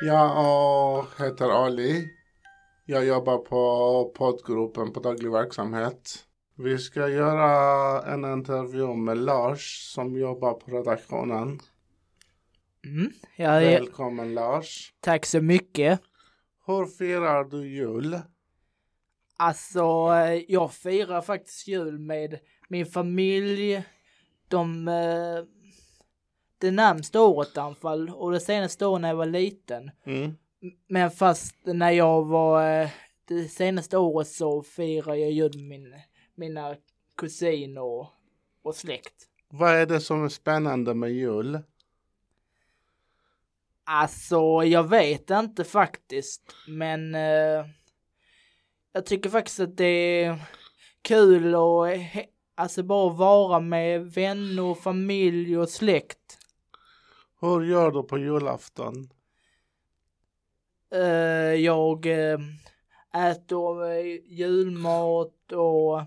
Jag heter Ali. Jag jobbar på poddgruppen på daglig verksamhet. Vi ska göra en intervju med Lars som jobbar på redaktionen. Mm. Ja, Välkommen Lars. tack så mycket. Hur firar du jul? Alltså, eh, jag firar faktiskt jul med min familj. De... Det närmsta året i alla fall. Och det senaste året när jag var liten. Mm. Men fast när jag var... eh, Det senaste året så firar jag jul med min, mina kusiner och, och släkt. Vad är det som är spännande med jul? Alltså, jag vet inte faktiskt, men eh, jag tycker faktiskt att det är kul och alltså bara vara med vänner, familj och släkt. Hur gör du på julafton? Eh, jag eh, äter eh, julmat och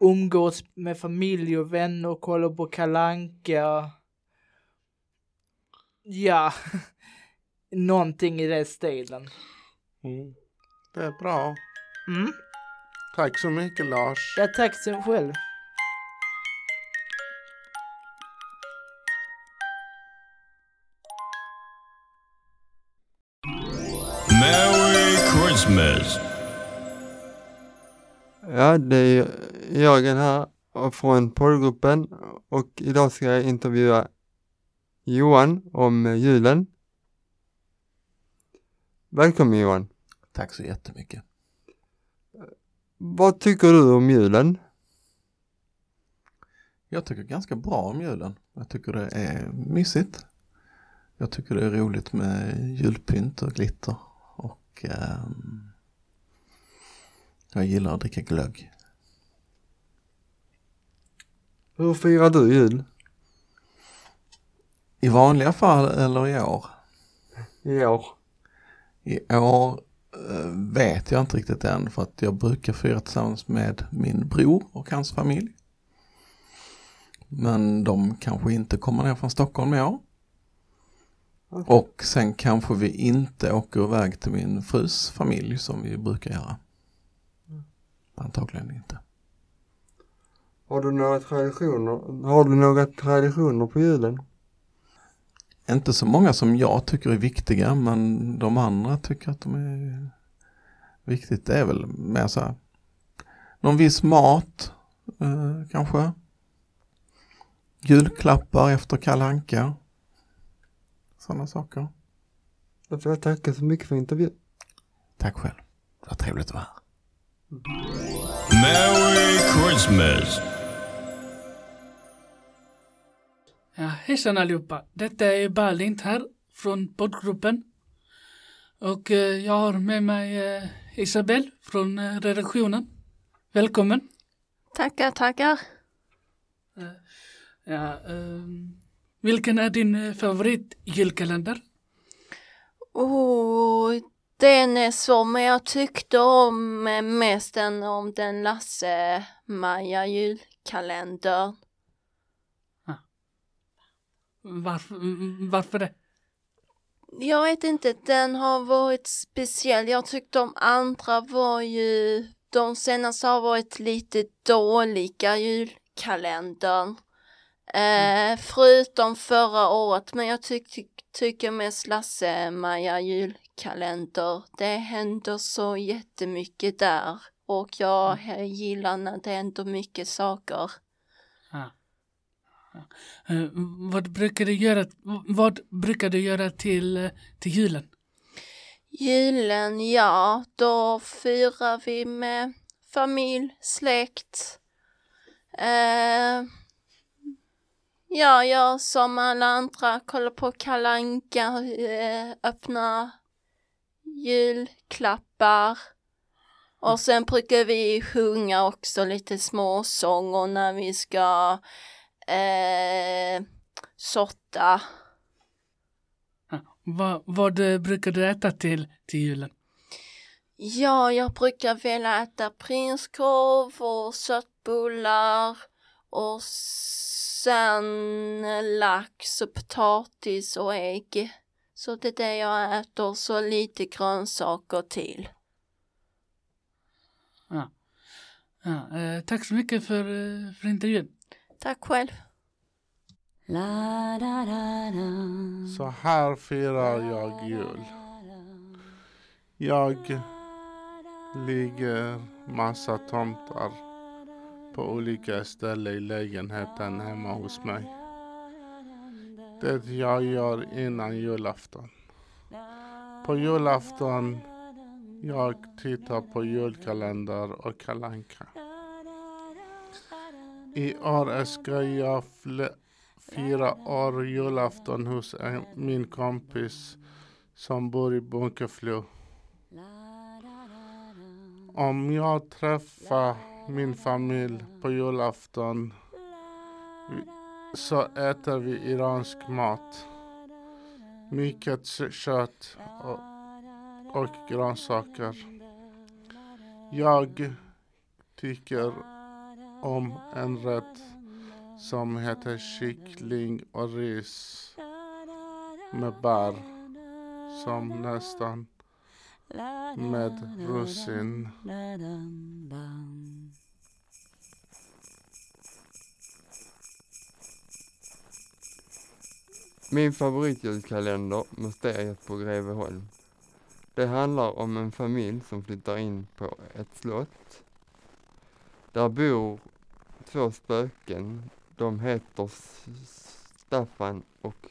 umgås med familj och vänner och kollar på kalanka. Ja, någonting i den stilen. Mm. Det är bra. Mm. Tack så mycket Lars. Ja, tack så själv. Christmas. Ja, det är Jörgen här från poddgruppen och idag ska jag intervjua Johan om julen. Välkommen Johan. Tack så jättemycket. Vad tycker du om julen? Jag tycker ganska bra om julen. Jag tycker det är mysigt. Jag tycker det är roligt med julpynt och glitter. Ehm, jag gillar att dricka glögg. Hur firar du jul? I vanliga fall eller i år? I år. I år eh, vet jag inte riktigt än för att jag brukar fira tillsammans med min bror och hans familj. Men de kanske inte kommer ner från Stockholm i år. Okej. Och sen kanske vi inte åker iväg till min frus familj som vi brukar göra. Antagligen inte. Har du några traditioner? Har du några traditioner på julen? Inte så många som jag tycker är viktiga men de andra tycker att de är viktigt. Det är väl mer så här någon viss mat eh, kanske. Julklappar efter Kalle Anka. Sådana saker. Jag får tacka så mycket för intervjun. Tack själv. Det var trevligt att vara här. Merry Christmas. Ja, hejsan allihopa. Detta är Balint här från poddgruppen. Och eh, jag har med mig eh, Isabel från eh, redaktionen. Välkommen. Tackar, tackar. Ja, ehm, vilken är din eh, favorit julkalender? Oh, den men jag tyckte om eh, mest den om den Lasse-Maja julkalendern. Varför, mm, varför det? Jag vet inte, den har varit speciell. Jag tyckte de andra var ju, de senaste har varit lite dåliga julkalendern. Eh, förutom förra året, men jag tyck, tyck, tycker mest Lasse-Maja julkalender. Det händer så jättemycket där och jag eh, gillar när det händer mycket saker. Ja. Ja. Eh, vad brukar du göra, vad brukar du göra till, till julen? Julen, ja, då firar vi med familj, släkt. Eh, ja, jag som alla andra kollar på kalanka, eh, öppna julklappar. Och sen brukar vi sjunga också lite småsånger när vi ska eh, sorta. Vad, vad brukar du äta till, till julen? Ja, jag brukar vilja äta prinskorv och köttbullar och sen lax och potatis och ägg. Så det är det jag äter, så lite grönsaker till. Ja. Ja, eh, tack så mycket för, eh, för intervjun. Tack själv. Så här firar jag jul. Jag ligger massa tomtar på olika ställen i lägenheten hemma hos mig. Det jag gör innan julafton. På julafton jag tittar på julkalender och kalanka. I år ska jag fira år julafton hos en, min kompis som bor i Bunkeflo. Om jag träffar min familj på julafton så äter vi iransk mat. Mycket kött och, och grönsaker. Jag tycker om en rätt som heter kyckling och ris med bär som nästan med russin. Min favoritjulkalender Mysteriet på Greveholm. Det handlar om en familj som flyttar in på ett slott. Där bor två spöken. De heter Staffan och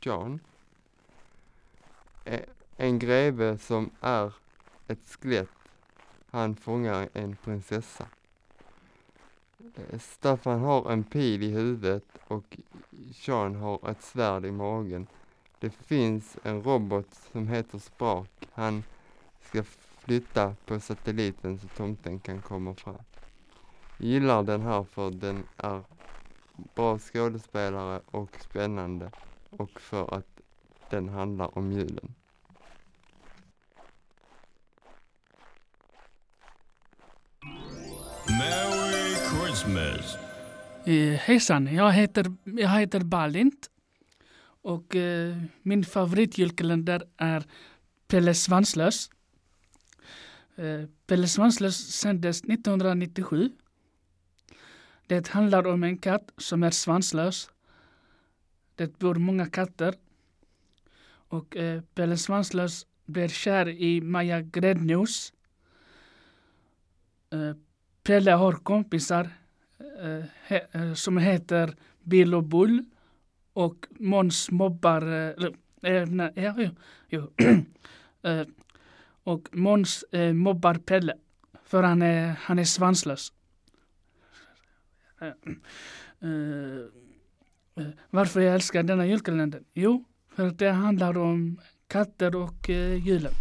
John. En greve som är ett skelett. Han fångar en prinsessa. Eh, Staffan har en pil i huvudet och Sean har ett svärd i magen. Det finns en robot som heter Sprak. Han ska flytta på satelliten så tomten kan komma fram. Gillar den här för den är bra skådespelare och spännande och för att den handlar om julen. Christmas. Eh, hejsan, jag heter, jag heter Balint. Och eh, min favoritjulkalender är Pelle Svanslös. Eh, Pelle Svanslös sändes 1997. Det handlar om en katt som är svanslös. Det bor många katter. Och eh, Pelle Svanslös blir kär i Maja Gräddnos. Eh, Pelle har kompisar Eh, eh, he, eh, som heter Bill och Bull och Måns mobbar, eh, eh, nej, ja, jo, jo. eh, och Måns eh, mobbar Pelle för han är, han är svanslös. Varför jag älskar denna julkalender? Jo, för att det handlar om katter och julen.